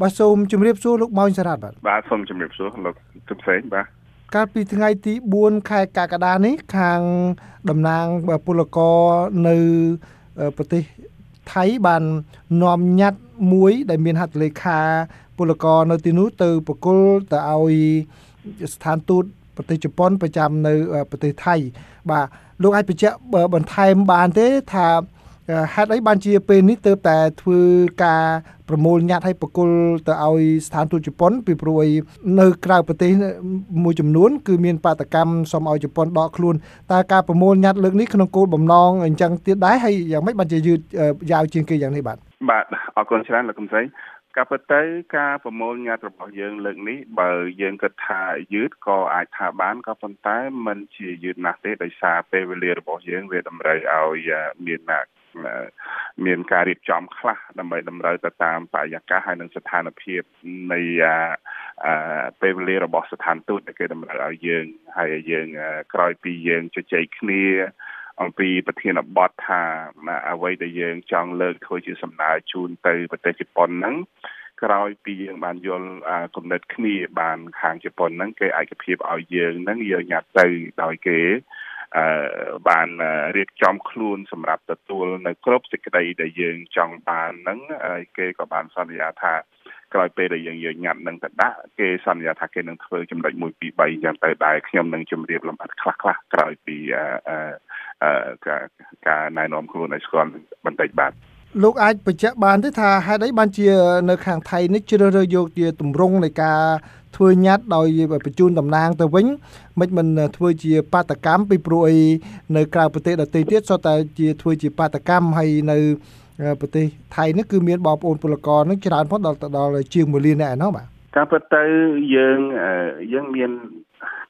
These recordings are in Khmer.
បាទសូមជម្រាបសួរលោកម៉ោងសារ៉ាត់បាទបាទសូមជម្រាបសួរលោកទុំផ្សេងបាទកាលពីថ្ងៃទី4ខែកក្កដានេះខាងតំណាងពលករនៅប្រទេសថៃបាននាំញត្តិមួយ ដែលមានហត្ថលេខាពលករនៅទីនោះទៅប្រគល់ទៅឲ្យស្ថានទូតប្រទេសជប៉ុនប្រចាំនៅប្រទេសថៃ បាទលោកអាចបញ្ជាក់បន្ថែមបានទេថា ហេតុអីបានជាពេលនេះទើបតែធ្វើការប្រមូលញត្តិឲ្យបកគលទៅឲ្យស្ថានទូតជប៉ុនពីព្រោះនៅក្រៅប្រទេសមួយចំនួនគឺមានបាតកម្មសុំឲ្យជប៉ុនដកខ្លួនតើការប្រមូលញត្តិលើកនេះក្នុងគោលបំណងអញ្ចឹងទៀតដែរហើយយ៉ាងម៉េចបានជាយឺតយ៉ាវជាងគេយ៉ាងនេះបាទបាទអរគុណច្រើនលោកកំសីការពិតទៅការប្រមូលញត្តិរបស់យើងលើកនេះបើយើងគិតថាយឺតក៏អាចថាបានក៏ប៉ុន្តែมันជាយឺតណាស់ទេដោយសារពេលវេលារបស់យើងវាតម្រូវឲ្យមាន មានការរៀបចំខ្លះដើម្បីតម្រូវទៅតាមបរិយាកាសហើយនិងស្ថានភាពនៃពេលវេលារបស់ស្ថានទូតដែលគេតម្រូវឲ្យយើងហើយយើងក្រោយពីយើងជជែកគ្នាអំពីប្រធានបទថាអ្វីដែលយើងចង់លើកធ្វើជាសំណើជូនទៅប្រទេសជប៉ុនហ្នឹងក្រោយពីយើងបានយល់គំនិតគ្នាបានខាងជប៉ុនហ្នឹងគេឯកភាពឲ្យយើងហ្នឹងយើងញ៉ាត់ទៅដោយគេអឺ បានរៀបចំខ្លួនសម្រាប់ទទួលនៅគ្រប់សេចក្តីដែលយើងចង់បានហ្នឹងគេក៏បានសន្យាថាក្រោយពេលដែលយើងយកញ៉ាត់នឹងទៅដាក់គេសន្យាថាគេនឹងធ្វើចំណុច1 2 3អញ្ចឹងទៅដែរខ្ញុំនឹងជម្រាបលម្អិតខ្លះខ្លះក្រោយពីអឺការការណែនាំខ្លួនឲ្យស្គាល់បន្តិចបាទ លោកអាចបញ្ជាក់បានទេថាហេតុអីបានជានៅខាងថៃនេះជ្រើសរើសយកជាទម្រង់នៃការធ្វើញត្តិដោយបញ្ជូនតំណាងទៅវិញមិនមិនធ្វើជាបាតកម្មពីព្រោះអីនៅក្រៅប្រទេសដទៃទៀតសុទ្ធតែជាធ្វើជាបាតកម្មហើយនៅប្រទេសថៃនេះគឺមានបងប្អូនពលករនឹងច្រើនផងដល់ដល់ជាង1លាននាក់ឯណោះបាទការពិតទៅយើងយើងមាន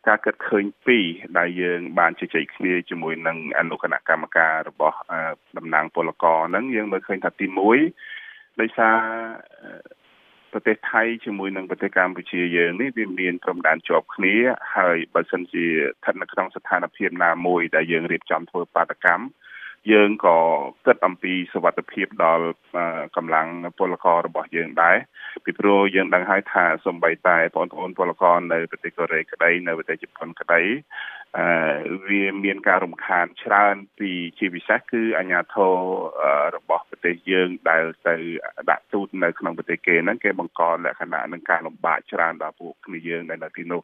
ការគិតឃើញពីរដែលយើងបានជជែកគ្នាជាមួយនឹងអនុគណៈកម្មការរបស់តំណាងពលករហ្នឹងយើងមើលឃើញថាទី1ដោយសារប្រទេសថៃជាមួយនឹងប្រទេសកម្ពុជាយើងនេះវាមានព្រំដែនជាប់គ្នាហើយបើសិនជាស្ថិតនៅក្នុងស្ថានភាពណាមួយដែលយើងរៀបចំធ្វើបាតកម្ម យើងក៏គិតអំពីសុវត្ថិភាពដល់កម្លាំងពលកររបស់យើងដែរពីព្រោះយើងដឹងហើយថាសំបីតែបងប្អូនពលករនៅប្រទេសកូរ៉េក្តីនៅប្រទេសជប៉ុនក្តីអឺវាមានការរំខានច្រើនពីជាពិសេសគឺអាញាធររបស់ប្រទេសយើងដែលទៅដាក់ទូតនៅក្នុងប្រទេសគេហ្នឹងគេបង្កលក្ខណៈនឹងការលំបាកច្រើនដល់ពួកគ្នាយើងដែលនៅទីនោះ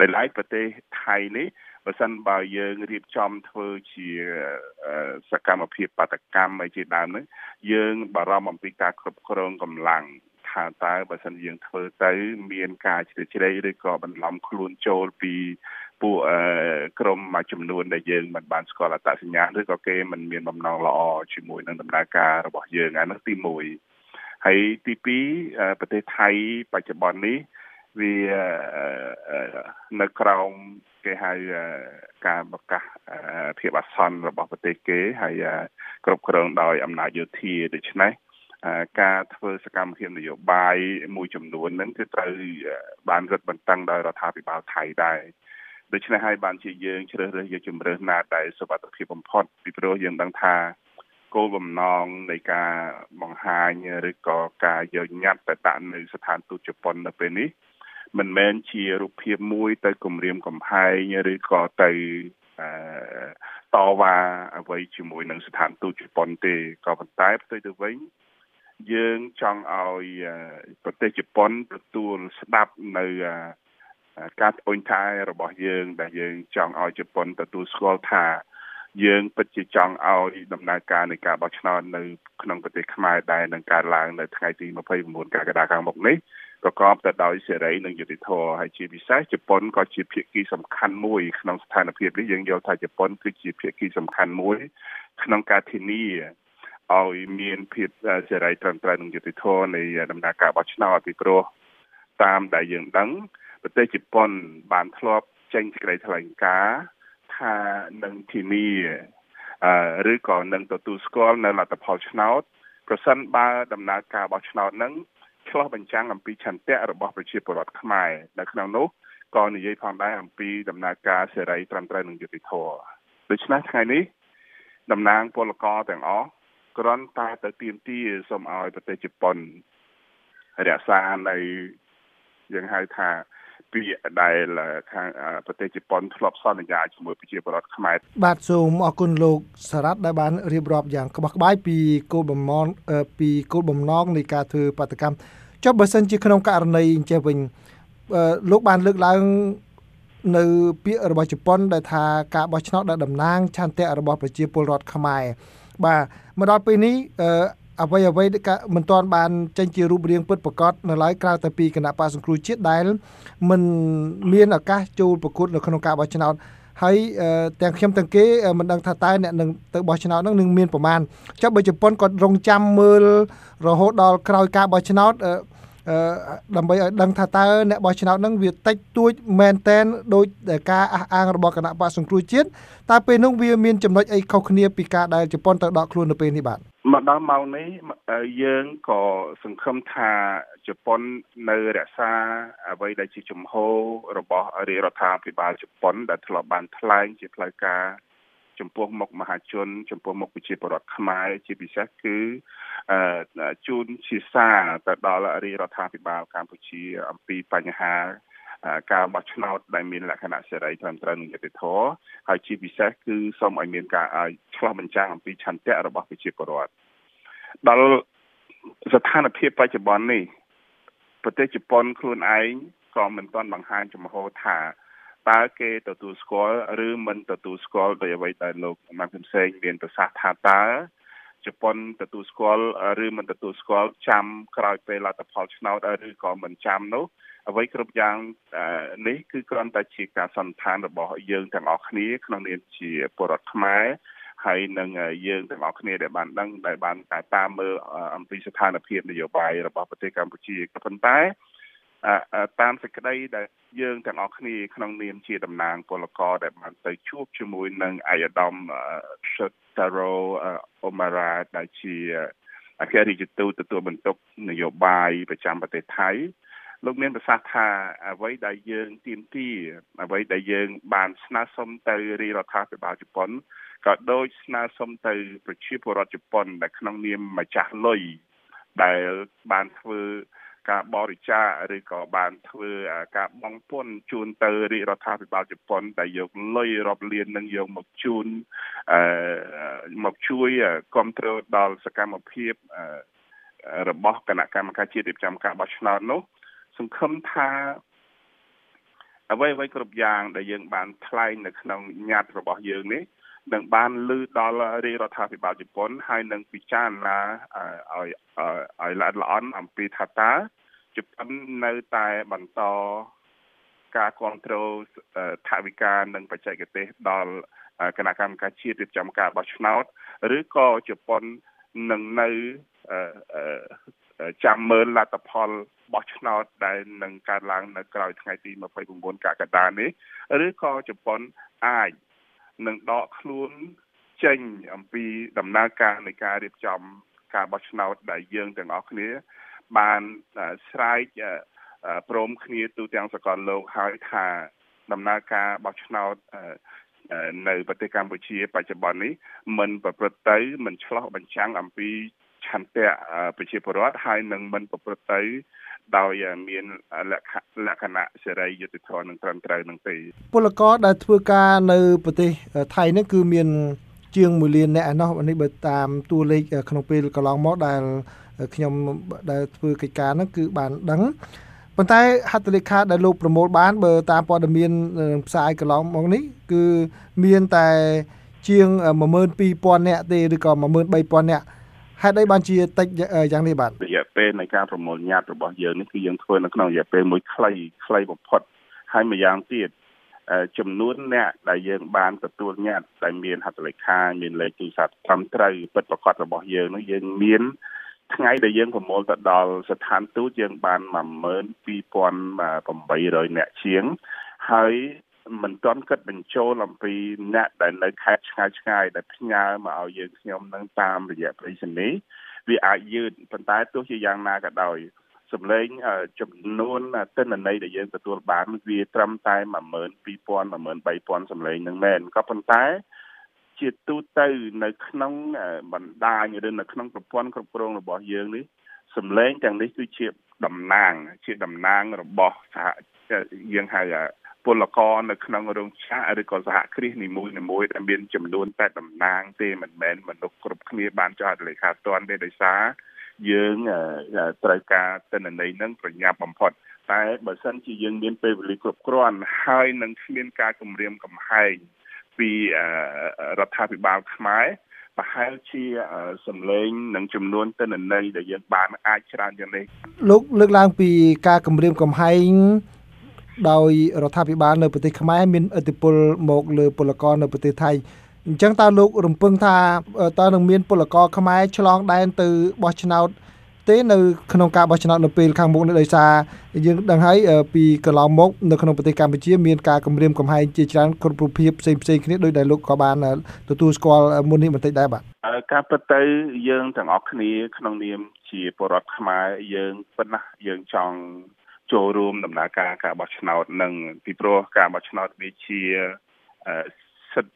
ដែលឡែកប្រទេសថៃនេះ បើសិនបើយើងរៀបចំធ្វើជាសកម្មភាពបាតកម្មអីជាដើមហ្នឹងយើងបារម្ភអំពីការគ្រប់គ្រងកម្លាំងថាតើបើសិនយើងធ្វើទៅមានការជ្រៀតជ្រែកឬក៏បន្លំខ្លួនចូលពីពួកក្រុមមួយចំនួនដែលយើងមិនបានស្គាល់អត្តសញ្ញាណឬក៏គេមិនមានបំណងល្អជាមួយនឹងដំណើរការរបស់យើងអានោះទី1ហើយទី2ប្រទេសថៃបច្ចុប្បន្ននេះវានៅក្រោម គេហៅការប្រកាសភាពអាសន្នរបស់ប្រទេសគេហើយគ្រប់គ្រងដោយអំណាចយោធាដូច្នេះការធ្វើសកម្មភាពនយោបាយមួយចំនួនហ្នឹងគឺត្រូវបានរឹតបន្តឹងដោយរដ្ឋាភិបាលថៃដែរដូច្នេះហើយបានជាយើងជ្រើសរើសយកជំរើសណាដែលសុវត្ថិភាពបំផុតពីព្រោះយើងដឹងថាគោលបំណងនៃការបង្ហាញឬក៏ការយកញត្តិទៅដាក់នៅស្ថានទូតជប៉ុននៅពេលនេះ មិនមែនជារូបភាពមួយទៅគម្រាមកំហែងឬក៏ទៅតវ៉ាអ្វីជាមួយនឹងស្ថានទូតជប៉ុនទេក៏ប៉ុន្តែផ្ទុយទៅវិញយើងចង់ឲ្យប្រទេសជប៉ុនទទួលស្ដាប់នៅការត្អូញត្អែរបស់យើង ដែលយើងចង់ឲ្យជប៉ុនទទួលស្គាល់ថាយើងពិតជាចង់ឲ្យដំណើរការនៃការបោះឆ្នោតនៅក្នុងប្រទេសខ្មែរដែលនឹងកើតឡើងនៅថ្ងៃទី29កក្កដាខាងមុខនេះ ប្រកបទៅដោយសេរីនិងយុត្តិធម៌ហើយជាពិសេសជប៉ុនក៏ជាភាគីសំខាន់មួយក្នុងស្ថានភាពនេះយើងយល់ថាជប៉ុនគឺជាភាគីសំខាន់មួយក្នុងការធានាឲ្យមានភាពសេរីត្រឹមត្រូវនិងយុត្តិធម៌នៃដំណើរការបោះឆ្នោតពីព្រោះតាមដែលយើងដឹងប្រទេសជប៉ុនបានធ្លាប់ចេញសេចក្តីថ្លែងការណ៍ថានឹងធានាឬក៏នឹងទទួលស្គាល់នៅលទ្ធផលឆ្នោតប្រសិនបើដំណើរការបោះឆ្នោតនឹង ឆ្លោះបញ្ចាំងអំពីឆន្ទៈរបស់ប្រជាពលរដ្ឋខ្មែរនៅក្នុងនោះក៏និយាយផងដែរអំពីដំណើរការសេរីត្រឹមត្រូវនិងយុត្តិធម៌ដូច្នេះថ្ងៃនេះតំណាងពលករទាំងអស់គ្រាន់តែទៅទៀមទាសូមឲ្យប្រទេសជប៉ុនរក្សានៅយើងហៅថា ពាក្យដែលខាងប្រទេសជប៉ុនធ្លាប់សន្យាជាមួយប្រជាពលរដ្ឋខ្មែរបាទសូមអរគុណលោកសារ៉ាត់ដែលបានរៀបរាប់យ៉ាងក្បោះក្បាយពីគោលបំណងពីគោលបំណងនៃការធ្វើបាតកម្មចុះបើសិនជាក្នុងករណីអញ្ចេះវិញលោកបានលើកឡើងនៅពាក្យរបស់ជប៉ុនដែលថាការបោះឆ្នោតដែលតំណាងឆន្ទៈរបស់ប្រជាពលរដ្ឋខ្មែរបាទមកដល់ពេលនេះ អ្វីអ្វីមិនទាន់បានចេញជារូបរាងពិតប្រាកដនៅឡើយក្រៅតែពីគណៈបកសង្គ្រោះជាតិដែលមិនមានឱកាសចូលប្រកួតនៅក្នុងការបោះឆ្នោតហើយទាំងខ្ញុំទាំងគេមិនដឹងថាតើអ្នកនឹងទៅបោះឆ្នោតនឹងនឹងមានប្រមាណចុះបើជប៉ុនគាត់រងចាំមើលរហូតដល់ក្រោយការបោះឆ្នោត ដើម្បីឲ្យដឹងថាតើអ្នកបោះឆ្នោតនឹងវាតិចតួចមែនតែនដោយការអះអាងរបស់គណៈបកសង្គ្រោះជាតិតើពេលនោះវាមានចំណុចអីខុសគ្នាពីការដែលជប៉ុនទៅដកខ្លួននៅពេលនេះបាទមកដល់ម៉ោងនេះយើងក៏សង្ឃឹមថាជប៉ុននៅរក្សាអ្វីដែលជាជំហររបស់រាជរដ្ឋាភិបាលជប៉ុនដែលធ្លាប់បានថ្លែងជាផ្លូវការ ចំពោះមុខមហាជន ចំពោះមុខប្រជាពលរដ្ឋខ្មែរជាពិសេសគឺជូនជាសារទៅដល់រាជរដ្ឋាភិបាលកម្ពុជា អំពីបញ្ហាការបោះឆ្នោតដែលមានលក្ខណៈសេរីត្រឹមត្រូវនិងយុត្តិធម៌ហើយជាពិសេសគឺសូមឲ្យមានការឆ្លោះបញ្ចាំងអំពីឆន្ទៈរបស់ប្រជាពលរដ្ឋដល់ស្ថានភាពបច្ចុប្បន្ននេះប្រទេសជប៉ុនខ្លួនឯងក៏មិនទាន់បង្ហាញចំហថា តើគេទទួលស្គាល់ឬមិនទទួលស្គាល់ដោយអ្វីដែលលោកម៉ាក់ហ៊ុនសេងមានប្រសាសន៍ថាតើជប៉ុនទទួលស្គាល់ឬមិនទទួលស្គាល់ចាំក្រោយពេលលទ្ធផលឆ្នោតឬក៏មិនចាំនោះអ្វីគ្រប់យ៉ាងនេះគឺគ្រាន់តែជាការសន្និដ្ឋានរបស់យើងទាំងអស់គ្នាក្នុងនាមជាពលរដ្ឋខ្មែរហើយនឹងយើងទាំងអស់គ្នាដែលបានដឹងដែលបានតាមមើលអំពីស្ថានភាពនយោបាយរបស់ប្រទេសកម្ពុជាក៏ប៉ុន្តែ តាមសេចក្តីដែលយើងទាំងអស់គ្នាក្នុងនាមជាតំណាងពលករដែលបានទៅជួបជាមួយនឹងអាយដាម Shotaro Omara ដែលជាអគ្គរដ្ឋទូតទទួលបន្ទុកនយោបាយប្រចាំប្រទេសថៃលោកមានប្រសាសន៍ថាអ្វីដែលយើងទៀមទាអ្វីដែលយើងបានស្នើសុំទៅរាជរដ្ឋាភិបាលជប៉ុនក៏ដូចស្នើសុំទៅប្រជាពលរដ្ឋជប៉ុនដែលក្នុងនាមម្ចាស់លុយដែលបានធ្វើ ការបរិច្ចាគឬក៏បានធ្វើការបង់ពន្ធជូនទៅរាជរដ្ឋាភិបាលជប៉ុនដែលយកលុយរាប់លាននឹងយកមកជូនអឺមកជួយគ្រប់គ្រងដល់សកម្មភាពរបស់គណៈកម្មការជាតិរៀបចំការបោះឆ្នោតនោះសង្ឃឹមថាអ្វីអ្វីគ្រប់យ៉ាងដែលយើងបានថ្លែងនៅក្នុងញត្តិរបស់យើងនេះ នឹងបានលើ ដល់រាជរដ្ឋាភិបាលជប៉ុនហើយនឹងពិចារណាឲ្យឲ្យល្អិតល្អន់អំពីថាតើជប៉ុននៅតែបន្តការគ្រប់គ្រងថវិកានិងបច្ចេកទេសដល់គណៈកម្មការជាតិរៀបចំការបោះឆ្នោតឬក៏ជប៉ុននឹងនៅចាំមើលលទ្ធផលបោះឆ្នោតដែលនឹងកើតឡើងនៅក្រោយថ្ងៃទី29កក្កដានេះឬក៏ជប៉ុនអាច នឹងដកខ្លួនចេញអំពីដំណើរការនៃការរៀបចំការបោះឆ្នោតដែលយើងទាំងអស់គ្នា បានស្រែកព្រមគ្នាទូទាំងសកលលោកហើយថាដំណើរការបោះឆ្នោតនៅប្រទេសកម្ពុជាបច្ចុប្បន្ននេះមិនប្រព្រឹត្តទៅមិនឆ្លោះបញ្ចាំងអំពី ឆន្ទៈប្រជាពលរដ្ឋហើយនឹងមិនប្រព្រឹត្តទៅដោយមានលក្ខលក្ខណៈសេរីយុត្តិធម៌និងត្រឹមត្រូវនឹងទេពលករដែលធ្វើការនៅប្រទេសថៃនេះគឺមានជាង1លានអ្នកឯណោះនេះបើតាមតួលេខក្នុងពេលកន្លងមកដែលខ្ញុំដែលធ្វើកិច្ចការហ្នឹងគឺបានដឹងប៉ុន្តែហត្ថលេខាដែលលោកប្រមូលបានបើតាមព័ត៌មានផ្សាយកន្លងមកនេះគឺមានតែជាង12000នាក់ទេឬក៏13000នាក់ ហេតុអីបានជាតិចយ៉ាងនេះបាទរយៈពេលនៃការប្រមូលញត្តិរបស់យើងនេះគឺយើងធ្វើនៅក្នុងរយៈពេលមួយខ្លីខ្លីបំផុតហើយម្យ៉ាងទៀតចំនួនអ្នកដែលយើងបានទទួលញត្តិដែលមានហត្ថលេខាមានលេខទូរស័ព្ទត្រឹមត្រូវពិតប្រាកដរបស់យើងនោះយើងមានថ្ងៃដែលយើងប្រមូលទៅដល់ស្ថានទូតយើងបាន12800អ្នកជាងហើយ មិនទាន់គិតបញ្ចូលអំពីអ្នកដែលនៅខេត្តឆ្ងាយឆ្ងាយដែលផ្ញើមកឲ្យយើងខ្ញុំនឹងតាមរយៈប្រៃសណីវាអាចយឺតប៉ុន្តែទោះជាយ៉ាងណាក៏ដោយសម្លេងចំនួនទិន្នន័យដែលយើងទទួលបានវាត្រឹមតែ12000 13000សម្លេងនឹងមែនក៏ប៉ុន្តែជាទូទៅនៅក្នុងបណ្ដាញឬនៅក្នុងប្រព័ន្ធគ្រប់គ្រងរបស់យើងនេះសម្លេងទាំងនេះគឺជា តំណាង ជាតំណាងរបស់សហយើងហៅពលករនៅក្នុងរោងចក្រឬក៏សហគ្រាសនីមួយៗដែលមានចំនួនតែតំណាងទេមិនមែនមនុស្សគ្រប់គ្នាបានចុះហត្ថលេខាផ្ទាល់ទេដោយសារយើងត្រូវការទិន្នន័យនឹងប្រញាប់បំផុតតែបើសិនជាយើងមានពេលវេលាគ្រប់គ្រាន់ហើយនឹងគ្មានការគម្រាមកំហែងពីរដ្ឋាភិបាលខ្មែរ ប្រហែលជាសម្លេងនិងចំនួនទិន្នន័យដែលយើងបានអាចច្រើនយ៉ាងនេះលោកលើកឡើងពីការគម្រាមកំហែងដោយរដ្ឋាភិបាលនៅប្រទេសខ្មែរមានឥទ្ធិពលមកលើពលករនៅប្រទេសថៃអញ្ចឹងតើលោករំពឹងថាតើនឹងមានពលករខ្មែរឆ្លងដែនទៅបោះឆ្នោត ទេនៅក្នុងការបោះឆ្នោតនៅពេលខាងមុខនេះដោយសារយើងដឹងហើយពីកន្លងមកនៅក្នុងប្រទេសកម្ពុជាមានការគម្រាមកំហែងជាច្រើនគ្រប់រូបភាពផ្សេងផ្សេងគ្នាដោយដែលលោកក៏បានទទួលស្គាល់មុននេះបន្តិចដែរបាទការពិតទៅយើងទាំងអស់គ្នាក្នុងនាមជាពលរដ្ឋខ្មែរយើងប៉ុណ្ណាយើងចង់ចូលរួមដំណើរការការបោះឆ្នោតនឹងពីព្រោះការបោះឆ្នោតវាជាសិទ្ធិ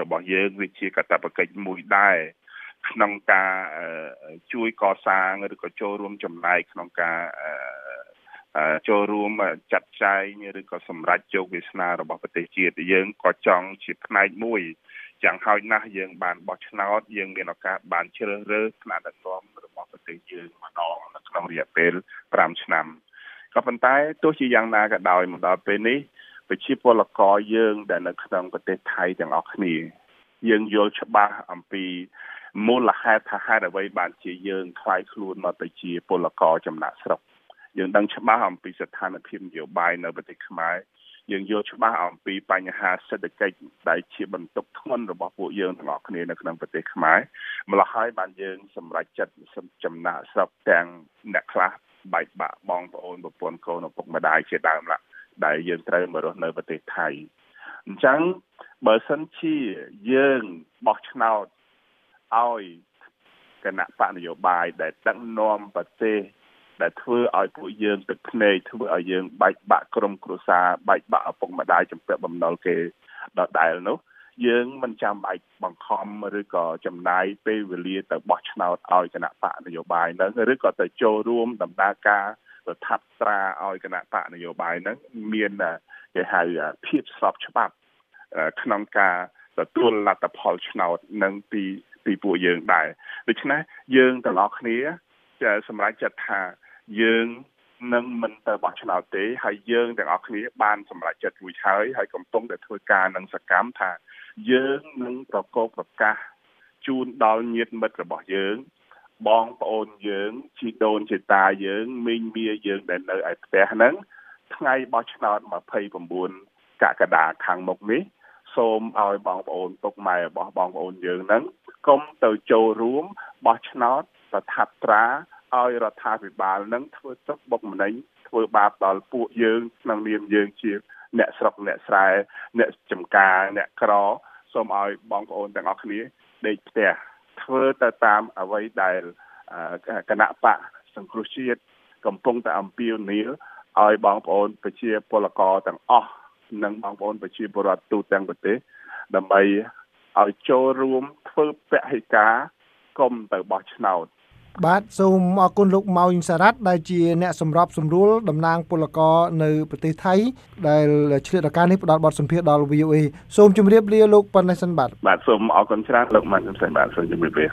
របស់យើងវាជាកាតព្វកិច្ចមួយដែរ ក្នុងការជួយកសាងឬក៏ចូលរួមចំណែកក្នុងការចូលរួមចាត់ចែងឬក៏សម្រេចជោគវាសនារបស់ប្រទេសជាតិយើងក៏ចង់ជាផ្នែកមួយយ៉ាងហោចណាស់យើងបានបោះឆ្នោតយើងមានឱកាសបានជ្រើសរើសថ្នាក់ដឹកនាំរបស់ប្រទេសយើងម្ដងនៅក្នុងរយៈពេល5ឆ្នាំក៏ប៉ុន្តែទោះជាយ៉ាងណាក៏ដោយមកដល់ពេលនេះប្រជាពលករយើងដែលនៅក្នុងប្រទេសថៃទាំងអស់គ្នាយើងយល់ច្បាស់អំពី មូលហេតុថាហេតុអ្វីបានជាយើងខ្លាយខ្លួនមកទៅជាពលករចំណាក់ស្រុកយើងដឹងច្បាស់អំពីស្ថានភាពនយោបាយនៅប្រទេសខ្មែរយើងយល់ច្បាស់អំពីបញ្ហាសេដ្ឋកិច្ចដែលជាបន្ទុកធ្ងន់របស់ពួកយើងទាំងអស់គ្នានៅក្នុងប្រទេសខ្មែរម្ល៉េះហើយបានយើងសម្រេចចិត្តចំណាក់ស្រុកទាំងអ្នកខ្លះបែកបាក់បងប្អូនប្រពន្ធកូនឪពុកម្ដាយជាដើមឡាដែលយើងត្រូវមករស់នៅប្រទេសថៃអញ្ចឹងបើសិនជាយើងបោះឆ្នោត ឲ្យគណៈបកនយោបាយដែលដឹកនាំប្រទេសដែលធ្វើឲ្យពួកយើងទឹកភ្នែកធ្វើឲ្យយើងបែកបាក់ក្រុមគ្រួសារបែកបាក់ឪពុកម្ដាយចំពាក់បំណុលគេដដែលនោះយើងមិនចាំបាច់បង្ខំឬក៏ចំណាយពេលវេលាទៅបោះឆ្នោតឲ្យគណៈបកនយោបាយហ្នឹងឬក៏ទៅចូលរួមដំណើរការរដ្ឋាភិបាលឲ្យគណៈបកនយោបាយហ្នឹងមានគេហៅភាពស្របច្បាប់ក្នុងការទទួលលទ្ធផលឆ្នោតនឹងពី ពីពួកយើងដែរដូច្នេះយើងទាំងអស់គ្នាសម្រាប់ចិត្តថាយើងនឹងមិនទៅបោះឆ្នោតទេហើយយើងទាំងអស់គ្នាបានសម្រេចចិត្តរួចហើយហើយកំពុងតែធ្វើការនឹងសកម្មថាយើងនឹងប្រកបប្រកាសជូនដល់ញាតិមិត្តរបស់យើងបងប្អូនយើងជីដូនជីតាយើងមីងមាយើងដែលនៅឯផ្ទះហ្នឹងថ្ងៃបោះឆ្នោត29កក្កដាខាងមុខនេះ សូមឲ្យបងប្អូនពុកម៉ែរបស់បងប្អូនយើងហ្នឹងកុំទៅចូលរួមបោះឆ្នោតប្រថាប់ត្រាឲ្យរដ្ឋាភិបាលនឹងធ្វើទុកបុកម្នេញធ្វើបាបដល់ពួកយើងក្នុងនាមយើងជាអ្នកស្រុកអ្នកស្រែអ្នកចំការអ្នកក្រសូមឲ្យបងប្អូនទាំងអស់គ្នាដេកផ្ទះធ្វើទៅតាមអ្វីដែលគណៈបកសង្គ្រោះជាតិកំពុងតែអំពាវនាវឲ្យបងប្អូនប្រជាពលករទាំងអស់ និងបងប្អូនប្រជាពលរដ្ឋទូទាំងប្រទេសដើម្បីឲ្យចូលរួមធ្វើពហិការកុំទៅបោះឆ្នោតបាទសូមអរគុណលោកម៉ៅសារ៉ាត់ដែលជាអ្នកសម្របសម្រួលតំណាងពលករនៅប្រទេសថៃដែលឆ្លៀតឱកាសនេះផ្ដល់បទសម្ភាសន៍ដល់ VOA សូមជម្រាបលាលោកប៉ុណ្ណេះសិនបាទបាទសូមអរគុណច្រើនលោកម៉ាន់សុនបាទសូមជម្រាបលា